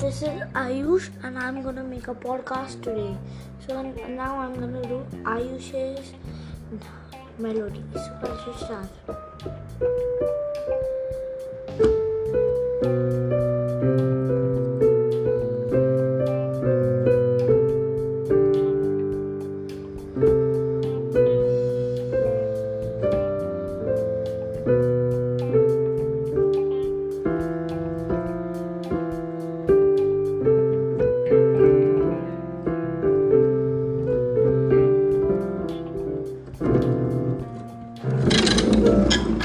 this is Ayush and I'm gonna make a podcast today. So now I'm gonna do Ayush's melody. So let's start. you.